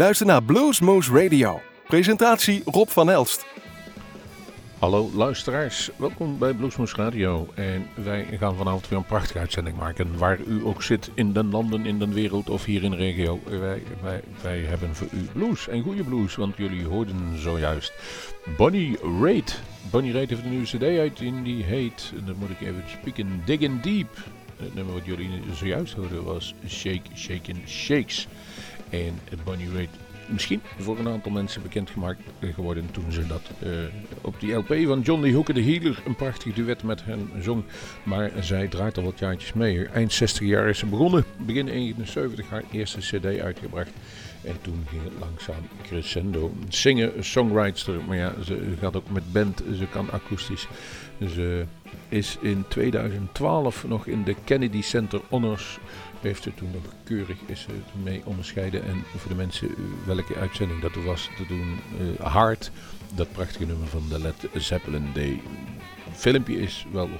Luister naar Bluesmoose Radio. Presentatie Rob van Elst. Hallo luisteraars, welkom bij Bluesmoose Radio. En wij gaan vanavond weer een prachtige uitzending maken. Waar u ook zit, in den landen, in de wereld of hier in de regio. Wij, wij, wij hebben voor u blues en goede blues, want jullie hoorden zojuist Bonnie Raid. Bonnie Raid heeft een nieuwe cd uit in die heet, en dan moet ik even spieken, Diggin' Deep. Het nummer wat jullie zojuist hoorden was Shake, Shaken, Shakes. En Bonnie Raitt misschien voor een aantal mensen bekendgemaakt geworden toen ze dat eh, op die LP van Johnny Hooker, de Healer, een prachtig duet met hen zong. Maar zij draait al wat jaartjes mee. Eind 60 jaar is ze begonnen, begin 71 haar eerste CD uitgebracht. En toen ging het langzaam crescendo. Zingen, songwriter, maar ja, ze gaat ook met band, ze kan akoestisch. Ze is in 2012 nog in de Kennedy Center Honors heeft ze toen nog keurig is mee onderscheiden. En voor de mensen welke uitzending dat was te doen, uh, Hard, dat prachtige nummer van de Led Zeppelin Day. filmpje is wel 100.000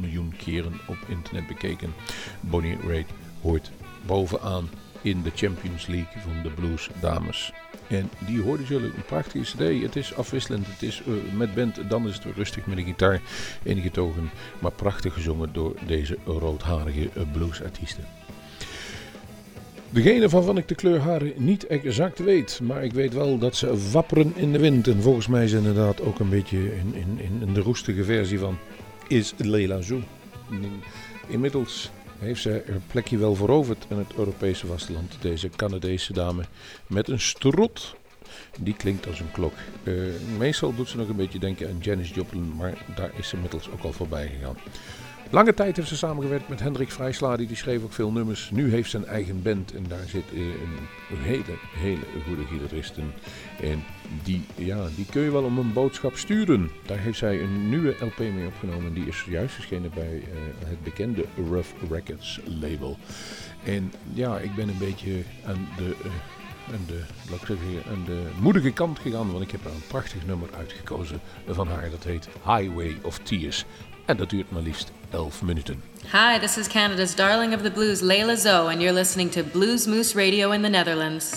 miljoen keren op internet bekeken. Bonnie Raitt hoort bovenaan in de Champions League van de Blues Dames. En die hoorden jullie een prachtige cd. Het is afwisselend, het is uh, met band, dan is het rustig met een gitaar, enige togen, maar prachtig gezongen door deze roodharige uh, bluesartiesten. Degene van ik de kleur haren niet exact weet, maar ik weet wel dat ze wapperen in de wind. En volgens mij is inderdaad ook een beetje in, in, in de roestige versie van is Leila Zoo. Inmiddels heeft zij er plekje wel veroverd in het Europese vasteland. Deze Canadese dame met een strot. Die klinkt als een klok. Uh, meestal doet ze nog een beetje denken aan Janis Joplin, maar daar is ze inmiddels ook al voorbij gegaan. Lange tijd heeft ze samengewerkt met Hendrik Vrijsladi, die schreef ook veel nummers. Nu heeft ze een eigen band en daar zit eh, een hele, hele goede gitarist in. Die, ja, die kun je wel om een boodschap sturen. Daar heeft zij een nieuwe LP mee opgenomen. Die is juist verschenen bij uh, het bekende Rough Records label. En ja, ik ben een beetje aan de... Aan de, de moedige kant gegaan, want ik heb een prachtig nummer uitgekozen van haar. Dat heet Highway of Tears. En dat duurt maar liefst 11 minuten. Hi, this is Canada's darling of the blues, Layla Zoe, and you're listening to Blues Moose Radio in the Netherlands.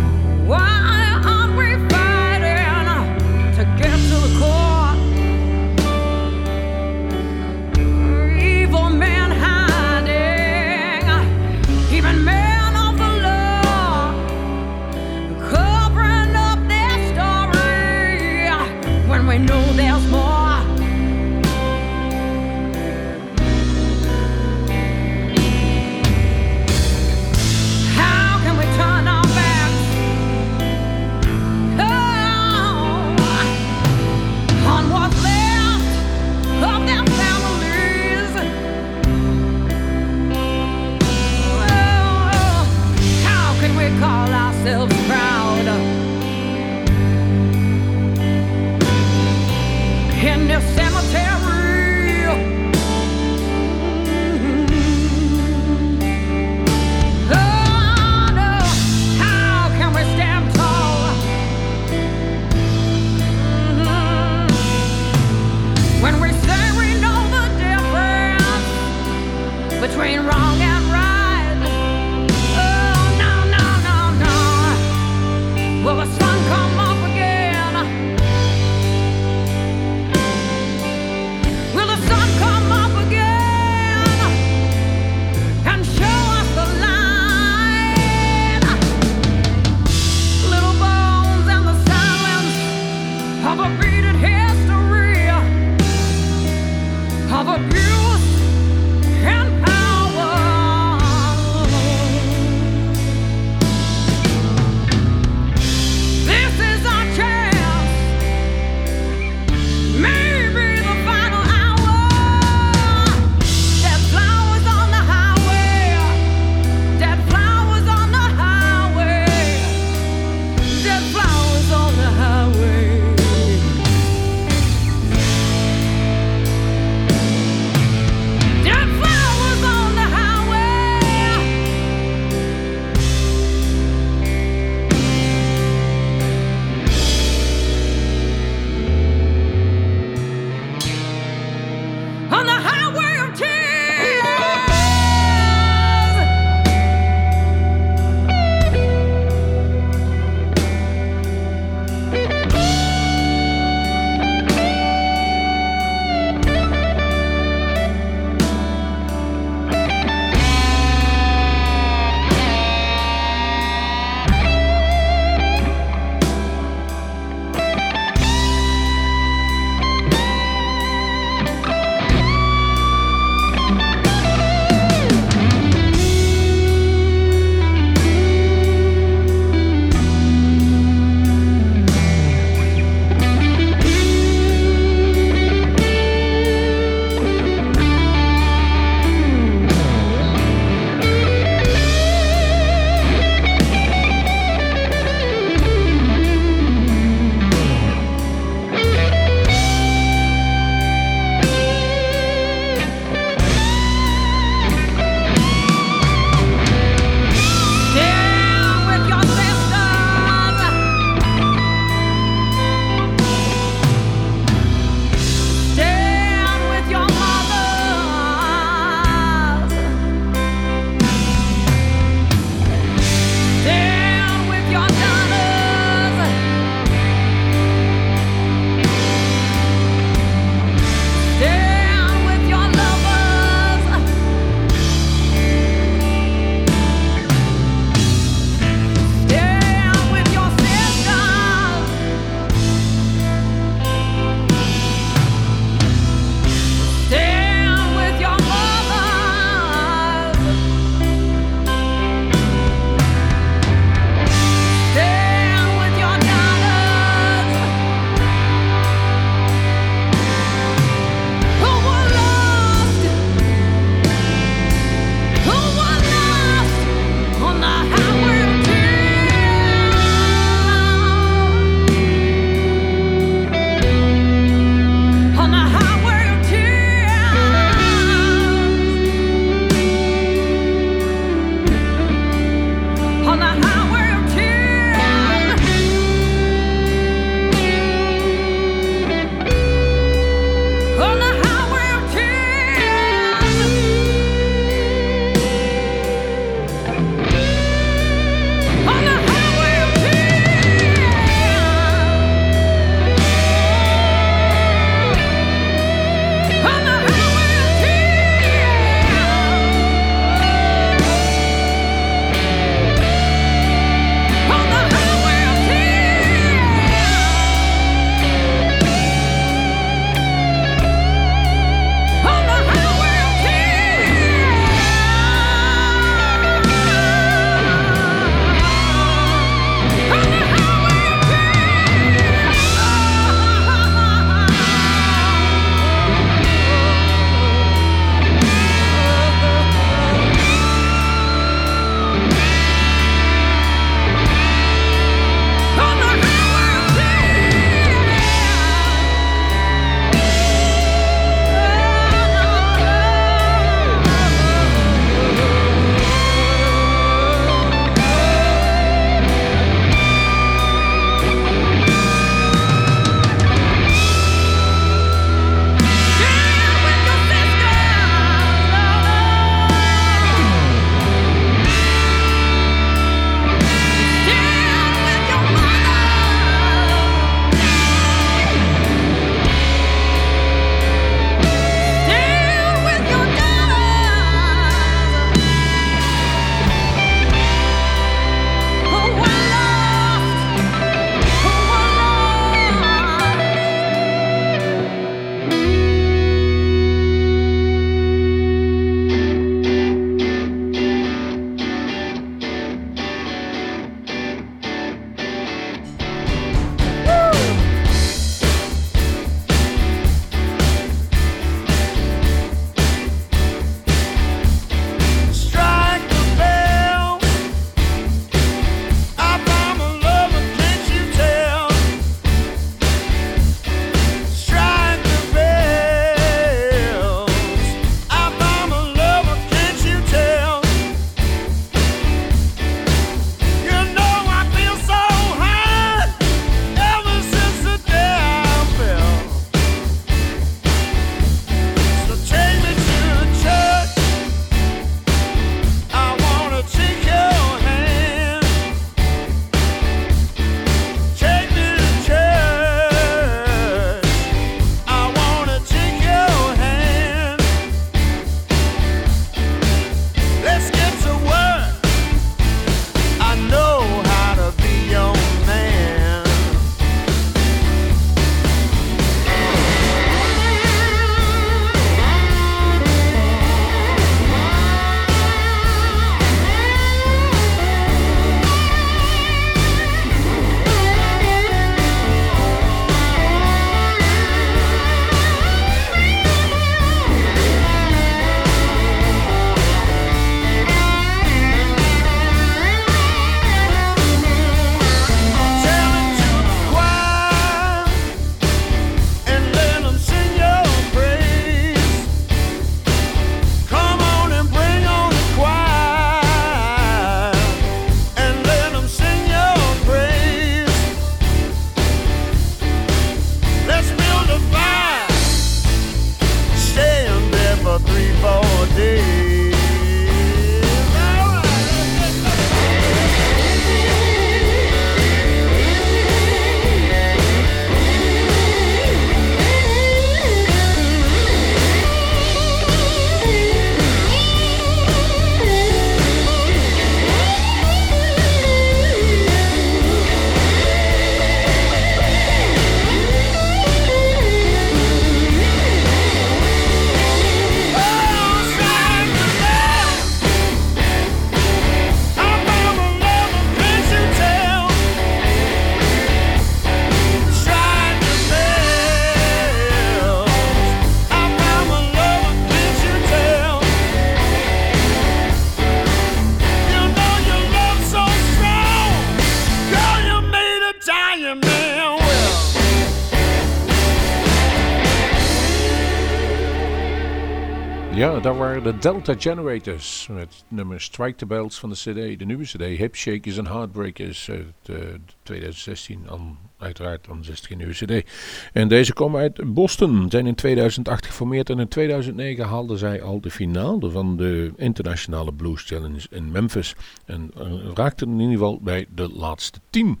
De Delta Generators met nummer Strike the Bells van de CD, de nieuwe CD, Hip Shakers and Heartbreakers uit 2016, eh, dan, uiteraard dan 16 nieuwe CD. En deze komen uit Boston, zijn in 2008 geformeerd en in 2009 haalden zij al de finale van de Internationale Blues Challenge in Memphis en uh, raakten in ieder geval bij de laatste 10.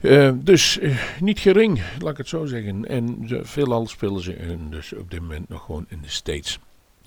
Uh, dus niet gering, laat ik het zo zeggen. En veelal spelen ze dus op dit moment nog gewoon in de States.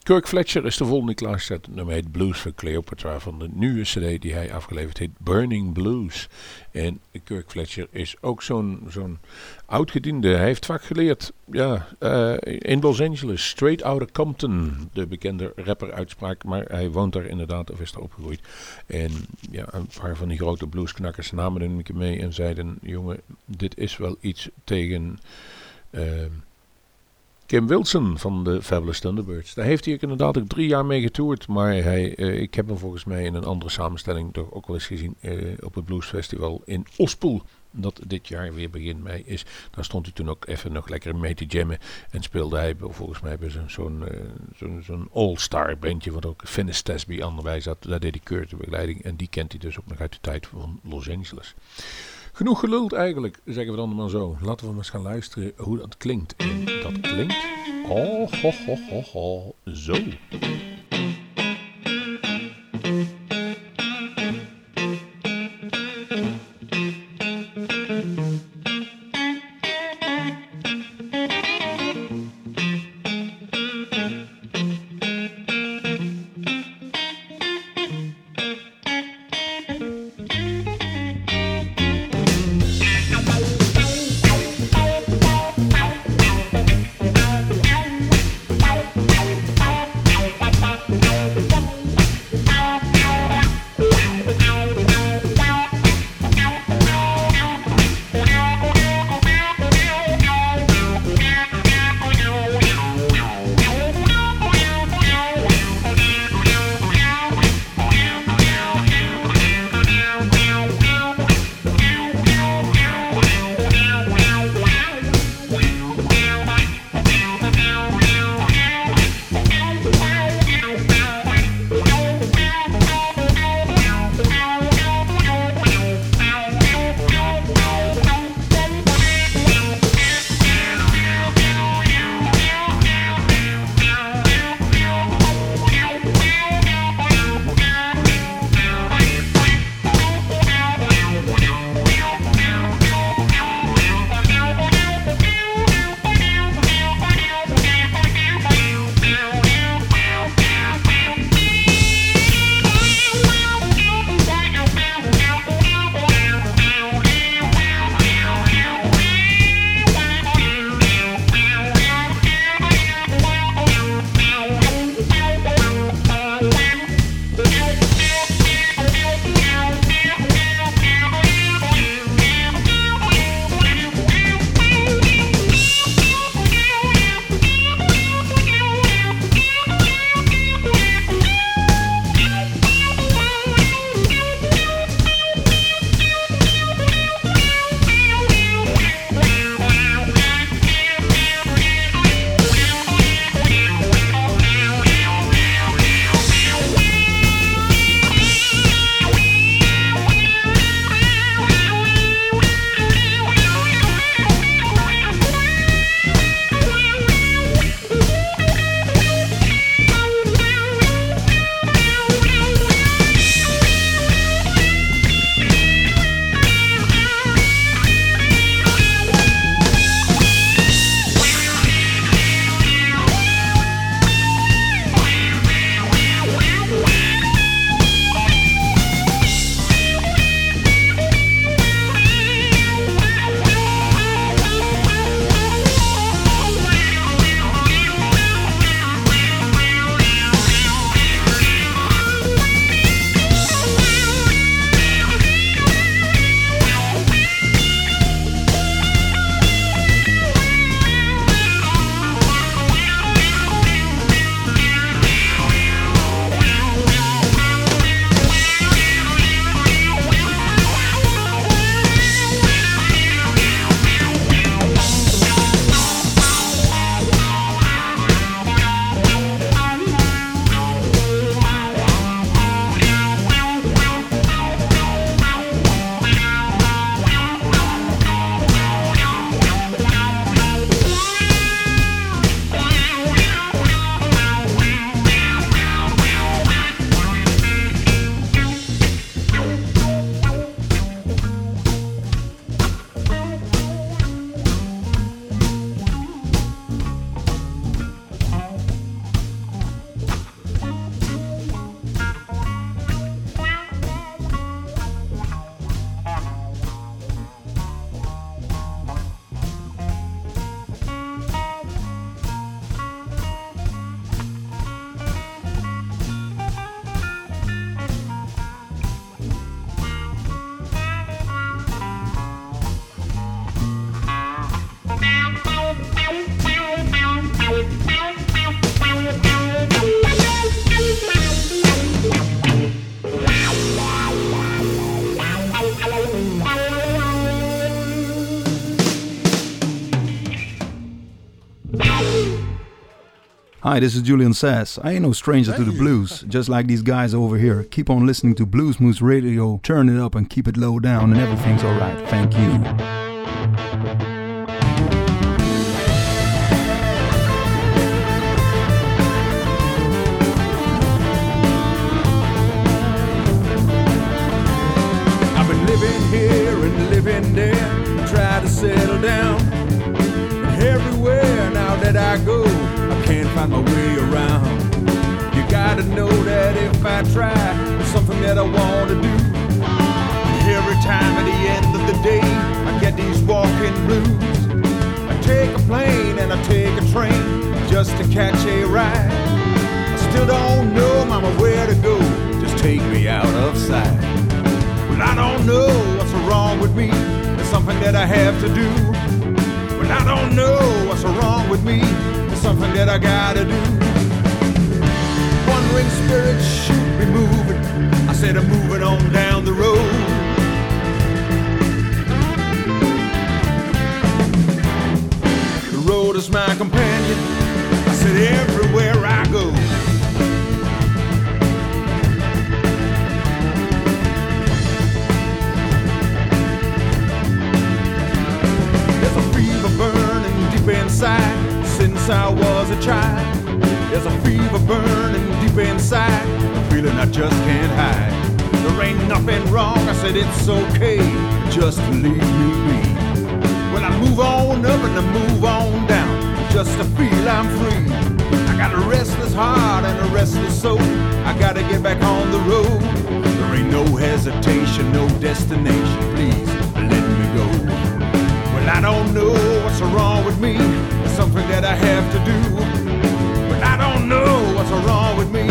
Kirk Fletcher is de volgende klaarzet. nummer heet Blues for Cleopatra van de nieuwe cd die hij afgeleverd heeft, Burning Blues. En Kirk Fletcher is ook zo'n zo'n oudgediende. Hij heeft vaak geleerd ja, uh, in Los Angeles, straight out Compton, de bekende rapper-uitspraak. Maar hij woont daar inderdaad, of is daar opgegroeid. En ja, een paar van die grote bluesknakkers namen hem mee en zeiden, jongen, dit is wel iets tegen... Uh, Kim Wilson van de Fabulous Thunderbirds. Daar heeft hij inderdaad ook drie jaar mee getoerd. Maar hij, uh, ik heb hem volgens mij in een andere samenstelling toch ook wel eens gezien uh, op het Blues Festival in Ospel. Dat dit jaar weer begin mei is. Daar stond hij toen ook even nog lekker mee te jammen. En speelde hij volgens mij bij zo'n uh, zo'n zo'n all-star bandje. Wat ook Finis Tesby aan de zat. Daar deed hij keur de begeleiding. En die kent hij dus ook nog uit de tijd van Los Angeles. Genoeg geluld eigenlijk, zeggen we dan maar zo. Laten we maar eens gaan luisteren hoe dat klinkt. En dat klinkt... Oh, ho, ho, ho, ho, zo. Hi, this is Julian Sass. I ain't no stranger to the blues, just like these guys over here. Keep on listening to Blues Moose Radio, turn it up and keep it low down, and everything's alright. Thank you. Just to catch a ride. I still don't know, mama, where to go. Just take me out of sight. Well, I don't know what's wrong with me. It's something that I have to do. Well, I don't know what's wrong with me. It's something that I gotta do. Wandering spirits should be moving. I said I'm moving on down the road. The road is my companion. I everywhere I go. There's a fever burning deep inside since I was a child. There's a fever burning deep inside, a feeling I just can't hide. There ain't nothing wrong, I said it's okay, just leave me be. Well, I move on up and I move on down, just to feel I'm free. I got a restless heart and a restless soul, I gotta get back on the road. There ain't no hesitation, no destination, please let me go. Well, I don't know what's wrong with me. It's something that I have to do. But I don't know what's wrong with me.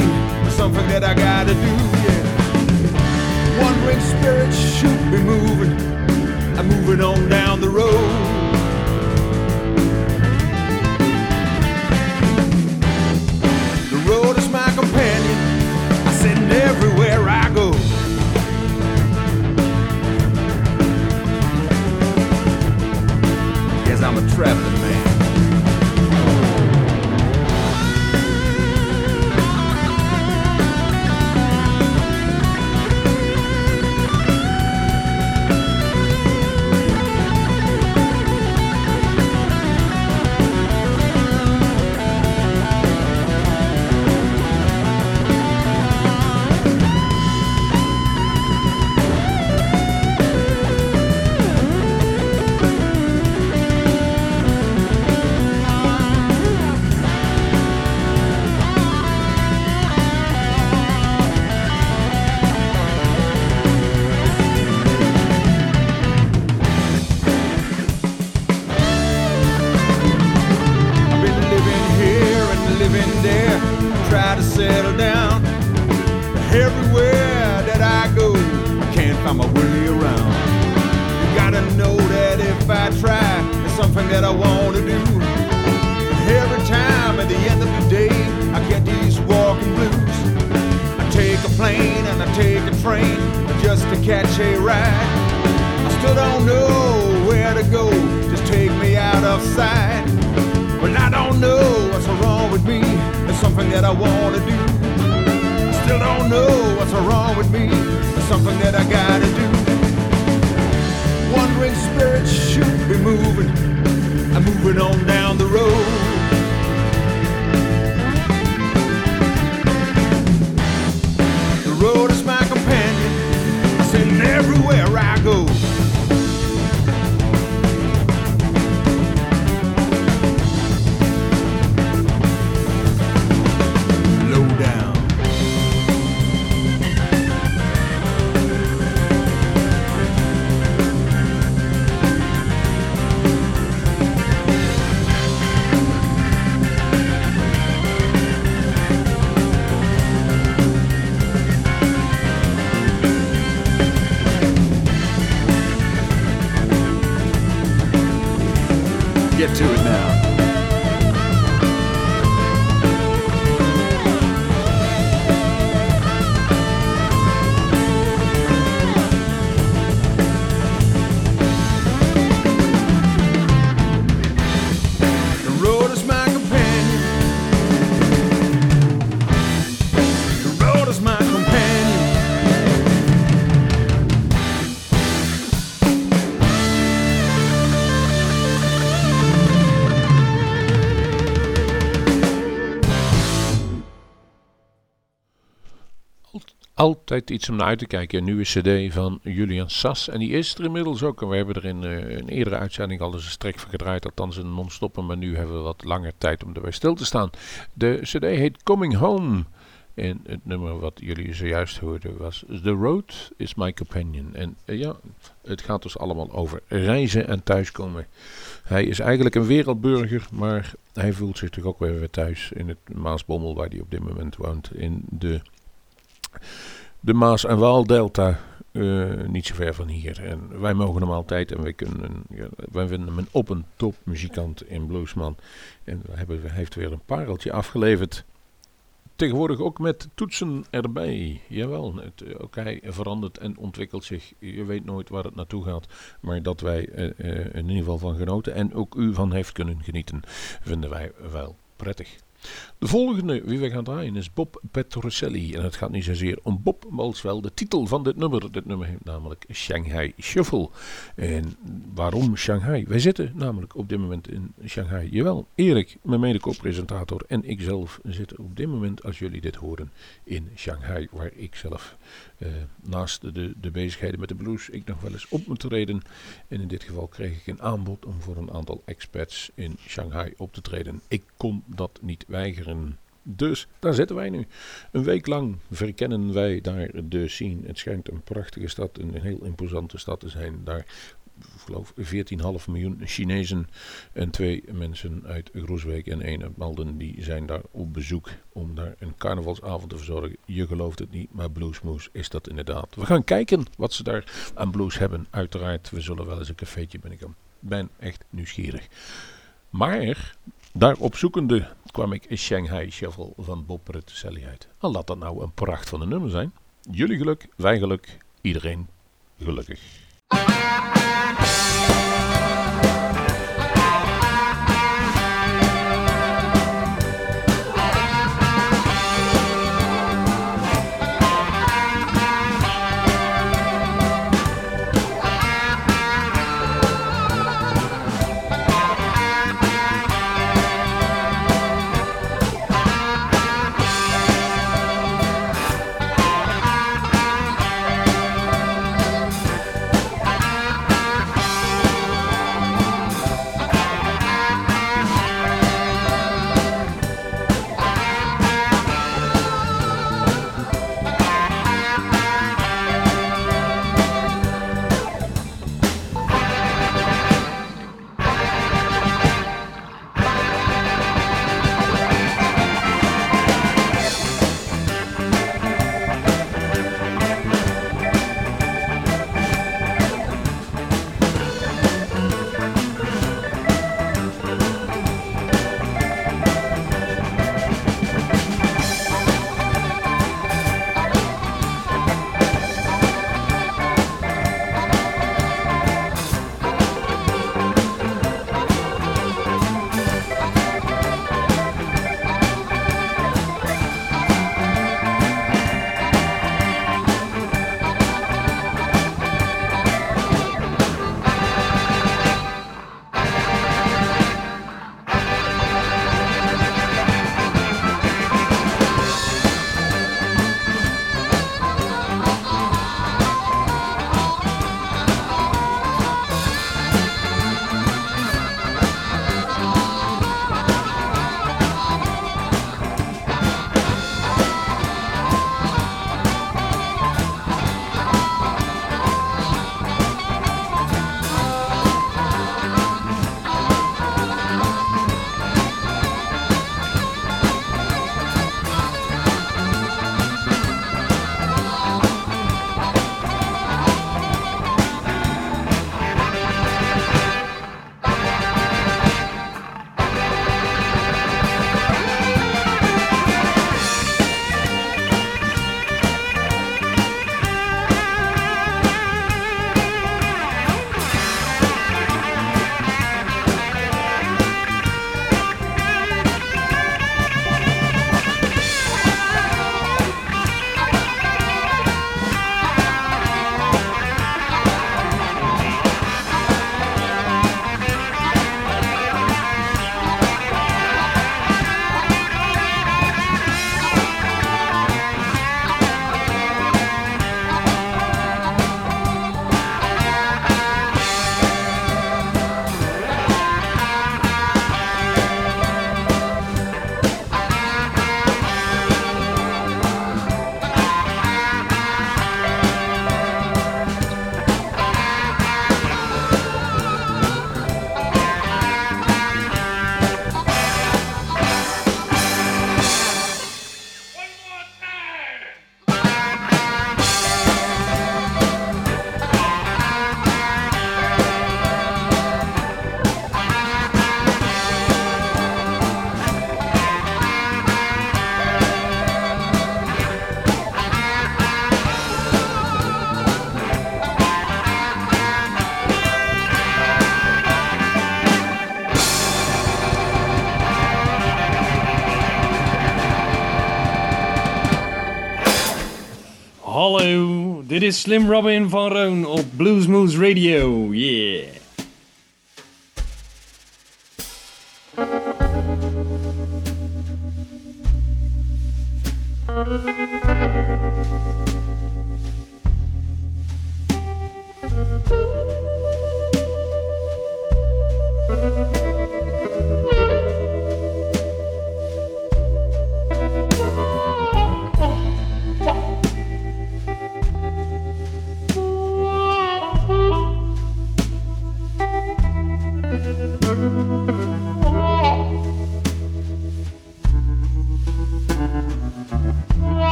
It's something that I gotta do, yeah. Wandering spirits should be moving. I'm moving on down the road. Altijd iets om naar uit te kijken. Een nieuwe cd van Julian Sas. En die is er inmiddels ook. En we hebben er in uh, een eerdere uitzending al eens een strek van gedraaid. Althans een non-stoppen. Maar nu hebben we wat langer tijd om erbij stil te staan. De cd heet Coming Home. En het nummer wat jullie zojuist hoorden was The Road is My Companion. En uh, ja, het gaat dus allemaal over reizen en thuiskomen. Hij is eigenlijk een wereldburger, maar hij voelt zich toch ook weer thuis in het Maasbommel waar hij op dit moment woont. In de, de Maas- en Waaldelta, uh, niet zo ver van hier. En wij mogen hem altijd en wij, kunnen, wij vinden hem een op- en top muzikant in Bluesman. En hij heeft weer een pareltje afgeleverd tegenwoordig ook met toetsen erbij. Jawel, het, eh, ook hij verandert en ontwikkelt zich. Je weet nooit waar het naartoe gaat. Maar dat wij uh, in ieder geval van genoten en ook u van heeft kunnen genieten, vinden wij wel prettig. De volgende wie we gaan draaien is Bob Petrocelli. En het gaat niet zozeer om Bob, maar wel de titel van dit nummer. Dit nummer heet namelijk Shanghai Shuffle. En waarom Shanghai? Wij zitten namelijk op dit moment in Shanghai. Jawel, Erik, mijn mede-co-presentator en ikzelf zitten op dit moment, als jullie dit horen, in Shanghai. Waar ik zelf uh, naast de, de bezigheden met de blues, ik nog wel eens op moet treden. En in dit geval kreeg ik een aanbod om voor een aantal expats in Shanghai op te treden. Ik kon dat niet weigeren. Dus daar zitten wij nu. Een week lang verkennen wij daar de scene. Het schijnt een prachtige stad, een heel imposante stad te zijn. Daar geloof 14,5 miljoen Chinezen en twee mensen uit Groesbeek en een uit Malden die zijn daar op bezoek om daar een carnavalsavond te verzorgen. Je gelooft het niet, maar Bluesmoes is dat inderdaad. We gaan kijken wat ze daar aan blues hebben. Uiteraard, we zullen wel eens een cafeetje binnenkomen. Ben echt nieuwsgierig. Maar daarop zoekende kwam ik Shanghai Shuffle van Bob Rutteselli uit. En laat dat nou een pracht van een nummer zijn. Jullie geluk, wij geluk, iedereen gelukkig. Dit is Slim Robin van Roon op Bluesmoose Radio. Yeah.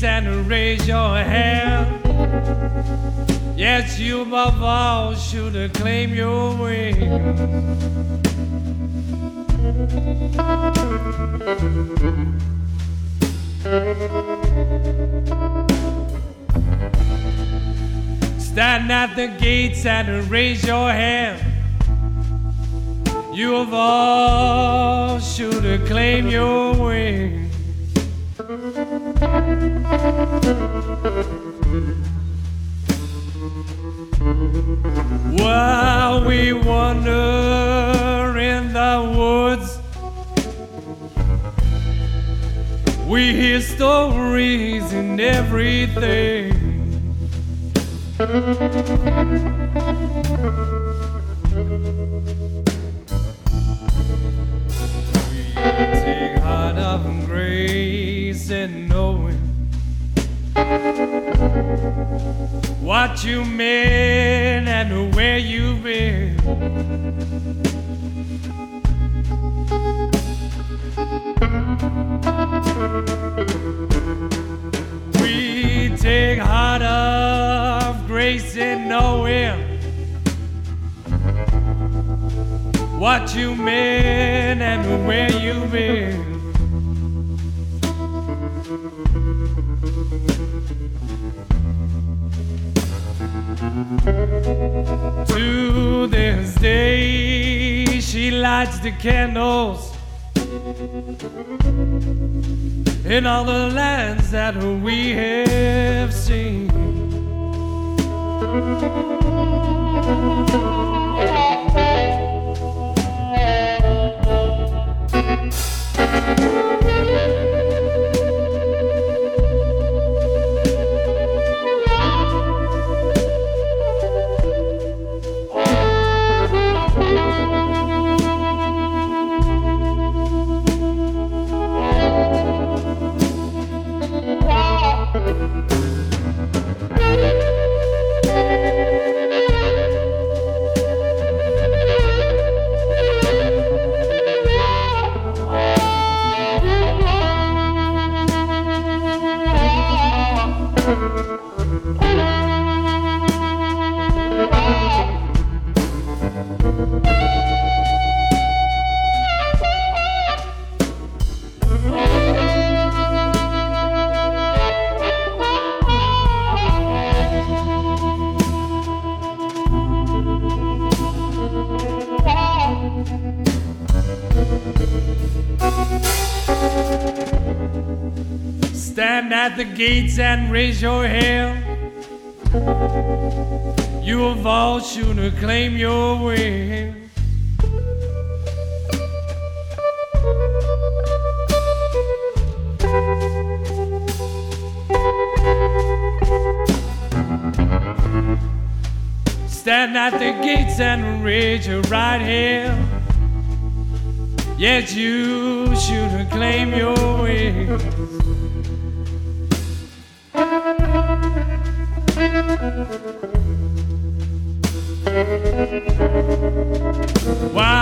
The and raise your hand. Yes, you above all should claim your wings. Stand at the gates and raise your hand. You of all should claim your wings. While we wander in the woods, we hear stories and everything. What you meant and where you've been. We take heart of grace in knowing what you meant and where you've been. To this day, she lights the candles in all the lands that we have seen. Gates and raise your hand. You of all should claim your win. Stand at the gates and raise your right hand. Yet you should claim your win.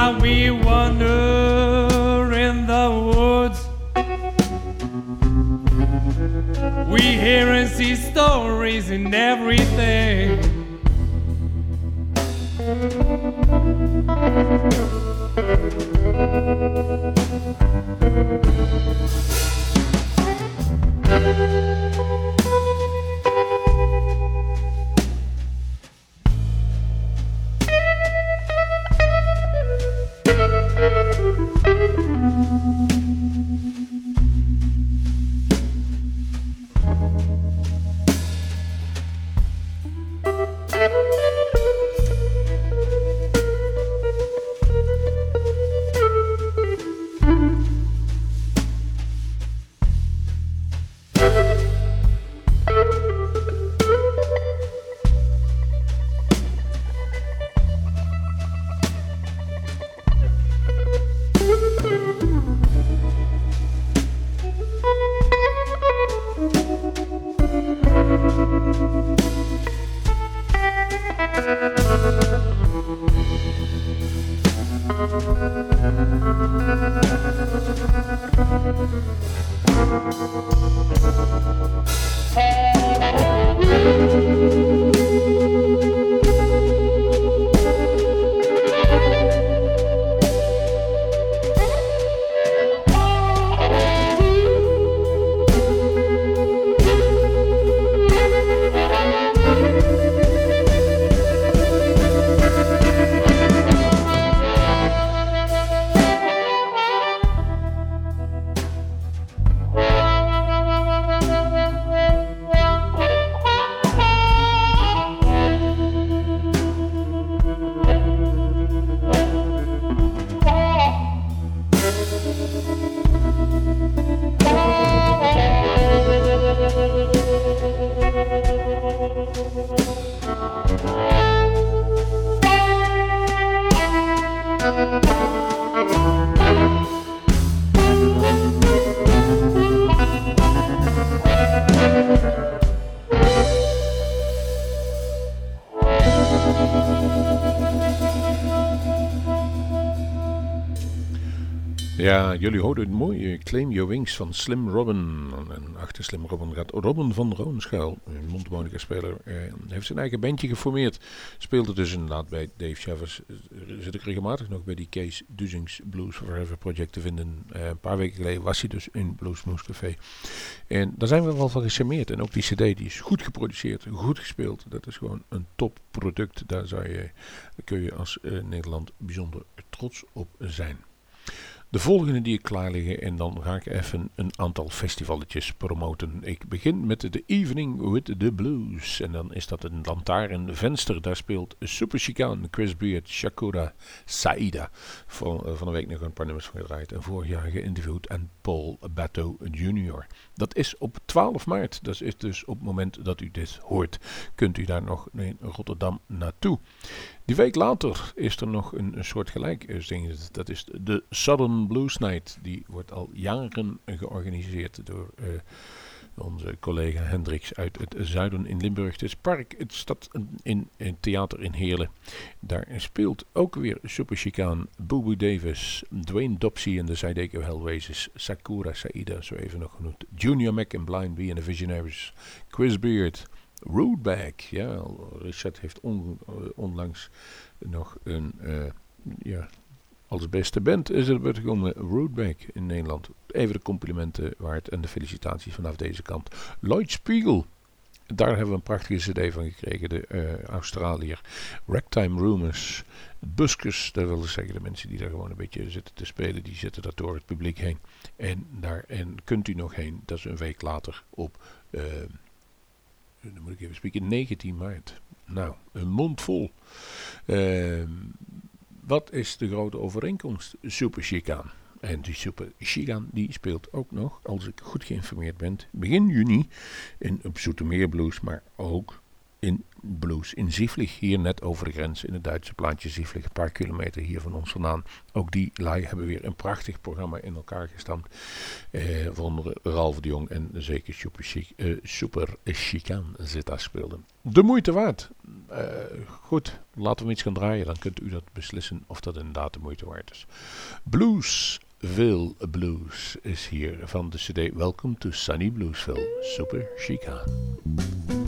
While we wander in the woods, we hear and see stories in everything. Jullie hoorden het mooie Claim Your Wings van Slim Robin. En achter Slim Robin gaat Robin van Roonschuil, een mondharmonica-speler. Eh, heeft zijn eigen bandje geformeerd. Speelde dus inderdaad bij Dave Shavers. Zit ik regelmatig nog bij die Case Duzings Blues Forever Project te vinden. Eh, een paar weken geleden was hij dus in Blues Moose Café. En daar zijn we wel van gecharmeerd. En ook die cd die is goed geproduceerd, goed gespeeld. Dat is gewoon een top product. Daar, zou je, kun je als eh, Nederland bijzonder trots op zijn. De volgende die ik klaar liggen en dan ga ik even een aantal festivaletjes promoten. Ik begin met de Evening with the Blues. En dan is dat een lantaarn venster. Daar speelt Super Chicane, Chris Beard, Shakura, Saida. Van, uh, van een week nog een paar nummers van gedraaid. En vorig jaar geïnterviewd. En Paul Bateau Jr. Dat is op 12 maart. Dat is dus op het moment dat u dit hoort. Kunt u daar nog in Rotterdam naartoe. Die week later is er nog een, soort gelijk ding. Dat is de Southern Blues Night. Die wordt al jaren georganiseerd door uh, onze collega Hendricks uit het zuiden in Limburg. Het is park, het staat in, in theater in Heerlen. Daar speelt ook weer Super Chicaan, Boo Davis, Dwayne Dopsy en de Zydeco Hellraisers, Sakura Saida, zo even nog genoemd, Junior Mac en Blind Bee en de Visionaries, Chris Beard, Rootback. Ja, Richard heeft uh, onlangs nog een, uh, ja, als beste band is er gekomen, Rootback in Nederland. Even de complimenten waard en de felicitaties vanaf deze kant. Lloyd Spiegel. Daar hebben we een prachtige cd van gekregen, de uh, Australiër. Ragtime Rumors. Buskers, dat wil zeggen de mensen die daar gewoon een beetje zitten te spelen, die zitten daar door het publiek heen. En daar en kunt u nog heen, dat is een week later op... dan moet ik even spreken, 19 maart. Nou, een mond vol. Uh, wat is de grote overeenkomst? Super Chicaan. En die Super Chicaan die speelt ook nog, als ik goed geïnformeerd ben, begin juni in op Zoetermeer Blues, maar ook in Blues in Zieflig, hier net over de grens in het Duitse plaatje een paar kilometer hier van ons vandaan. Ook die lui hebben weer een prachtig programma in elkaar gestampt. Eh, onder Ralf de Jong en zeker Super, Chic, eh, Super zit daar speelden. De moeite waard. Uh, goed, laten we iets gaan draaien, dan kunt u dat beslissen of dat inderdaad de moeite waard is. Bluesville Blues is hier van de CD Welcome to Sunny Bluesville, Super Chicaan.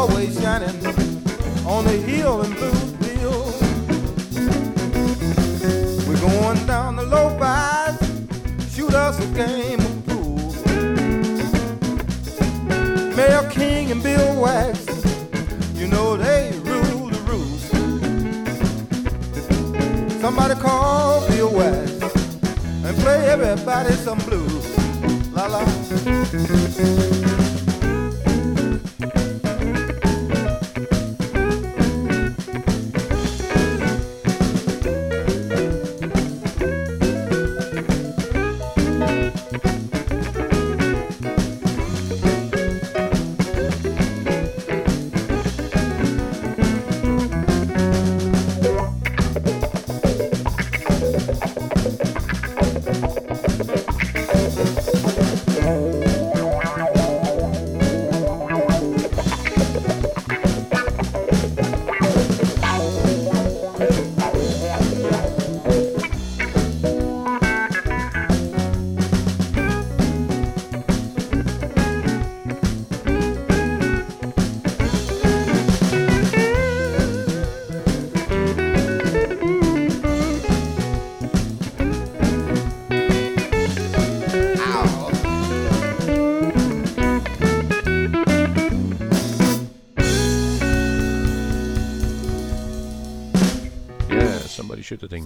always shining on the hill in Bluesville. We're going down the low five, shoot us a game of pool. Mayor King and Bill Wax, you know they rule the roost. Somebody call Bill Wax and play everybody some blues. La la.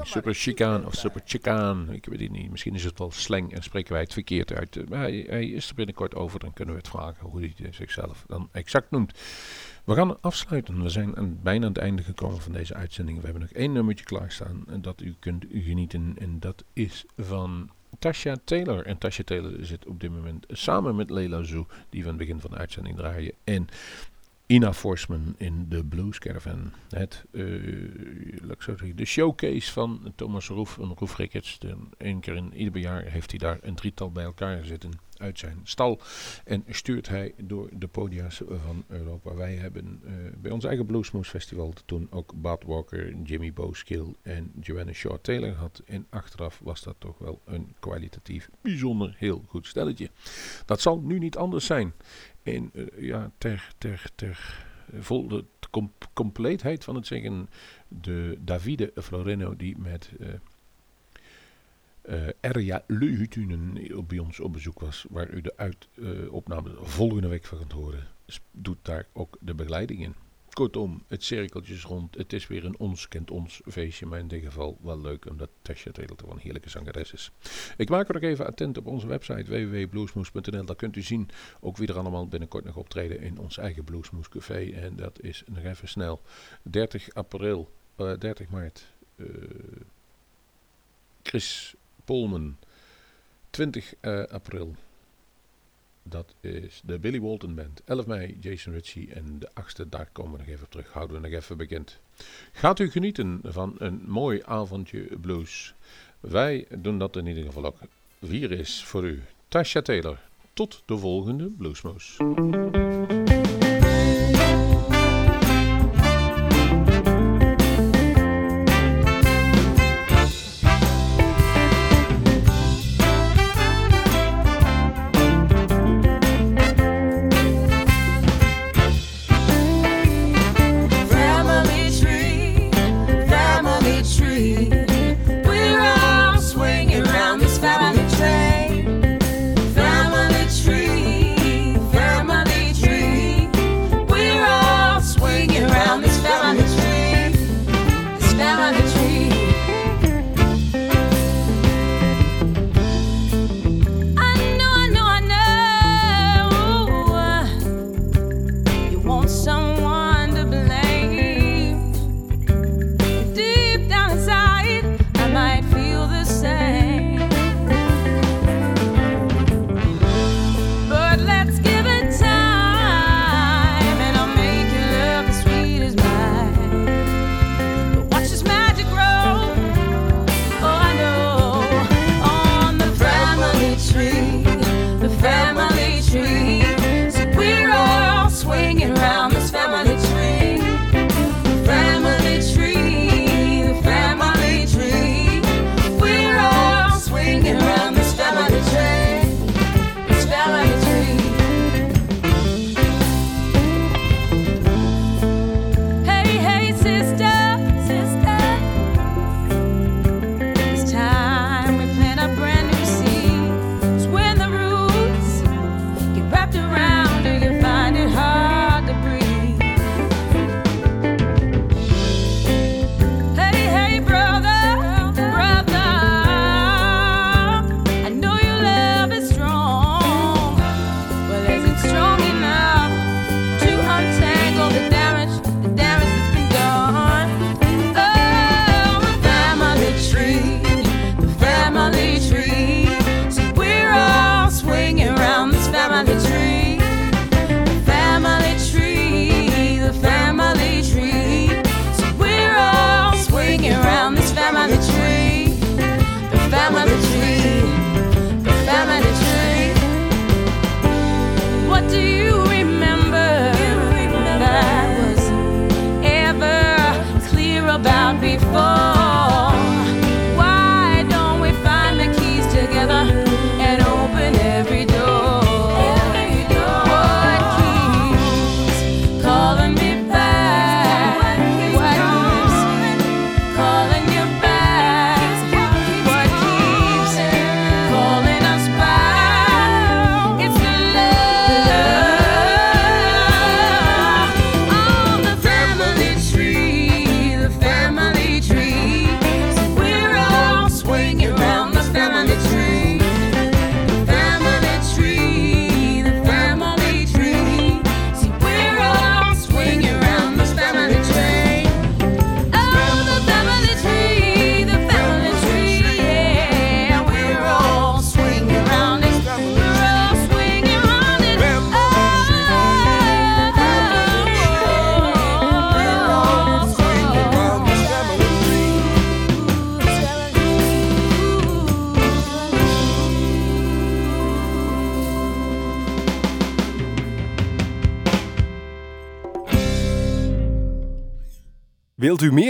Super Chicaan of Super Chicaan. Ik weet het niet. Misschien is het wel slang en spreken wij het verkeerd uit. Eh, Maar hij, hij is er binnenkort over. Dan kunnen we het vragen hoe hij zichzelf dan exact noemt. We gaan afsluiten. We zijn aan, bijna aan het einde gekomen van deze uitzending. We hebben nog één nummertje klaarstaan. En dat u kunt genieten. En dat is van Tasha Taylor. En Tasha Taylor zit op dit moment samen met Leila Zoo. Die we aan het begin van de uitzending draaien. En Ina Forsman in de Blues Caravan. Het, zeggen, de showcase van Thomas Roef en Roef Ricketts. De, Eén keer in ieder jaar heeft hij daar een drietal bij elkaar zitten uit zijn stal. En stuurt hij door de podia's van Europa. Wij hebben eh, bij ons eigen Bluesmoose Festival toen ook Bud Walker, Jimmy Boskill en Joanna Shaw Taylor gehad. En achteraf was dat toch wel een kwalitatief bijzonder heel goed stelletje. Dat zal nu niet anders zijn. En eh, ja, ter, ter, ter vol de com- compleetheid van het zeggen, de Davide Floreno die met eh eh, Erja Leutunen bij ons op bezoek was, waar u de uitopname volgende week van gaat horen, doet daar ook de begeleiding in. Kortom, het cirkeltje is rond. Het is weer een ons kent ons feestje, maar in dit geval wel leuk omdat Tasha Taylor toch een heerlijke zangeres is. Ik maak er nog even attent op onze website www.bluesmoes.nl. Daar kunt u zien ook wie er allemaal binnenkort nog optreden in ons eigen Bluesmoes Café. En dat is nog even snel 30 april, eh, 30 maart. eh, Chris Polman. 20 eh, april. Dat is de Billy Walton Band. 11 mei Jason Ritchie. En de 8e, daar komen we nog even op terug. Houden we nog even bekend. Gaat u genieten van een mooi avondje blues. Wij doen dat in ieder geval ook. Hier is voor u Tasha Taylor. Tot de volgende Bluesmoes.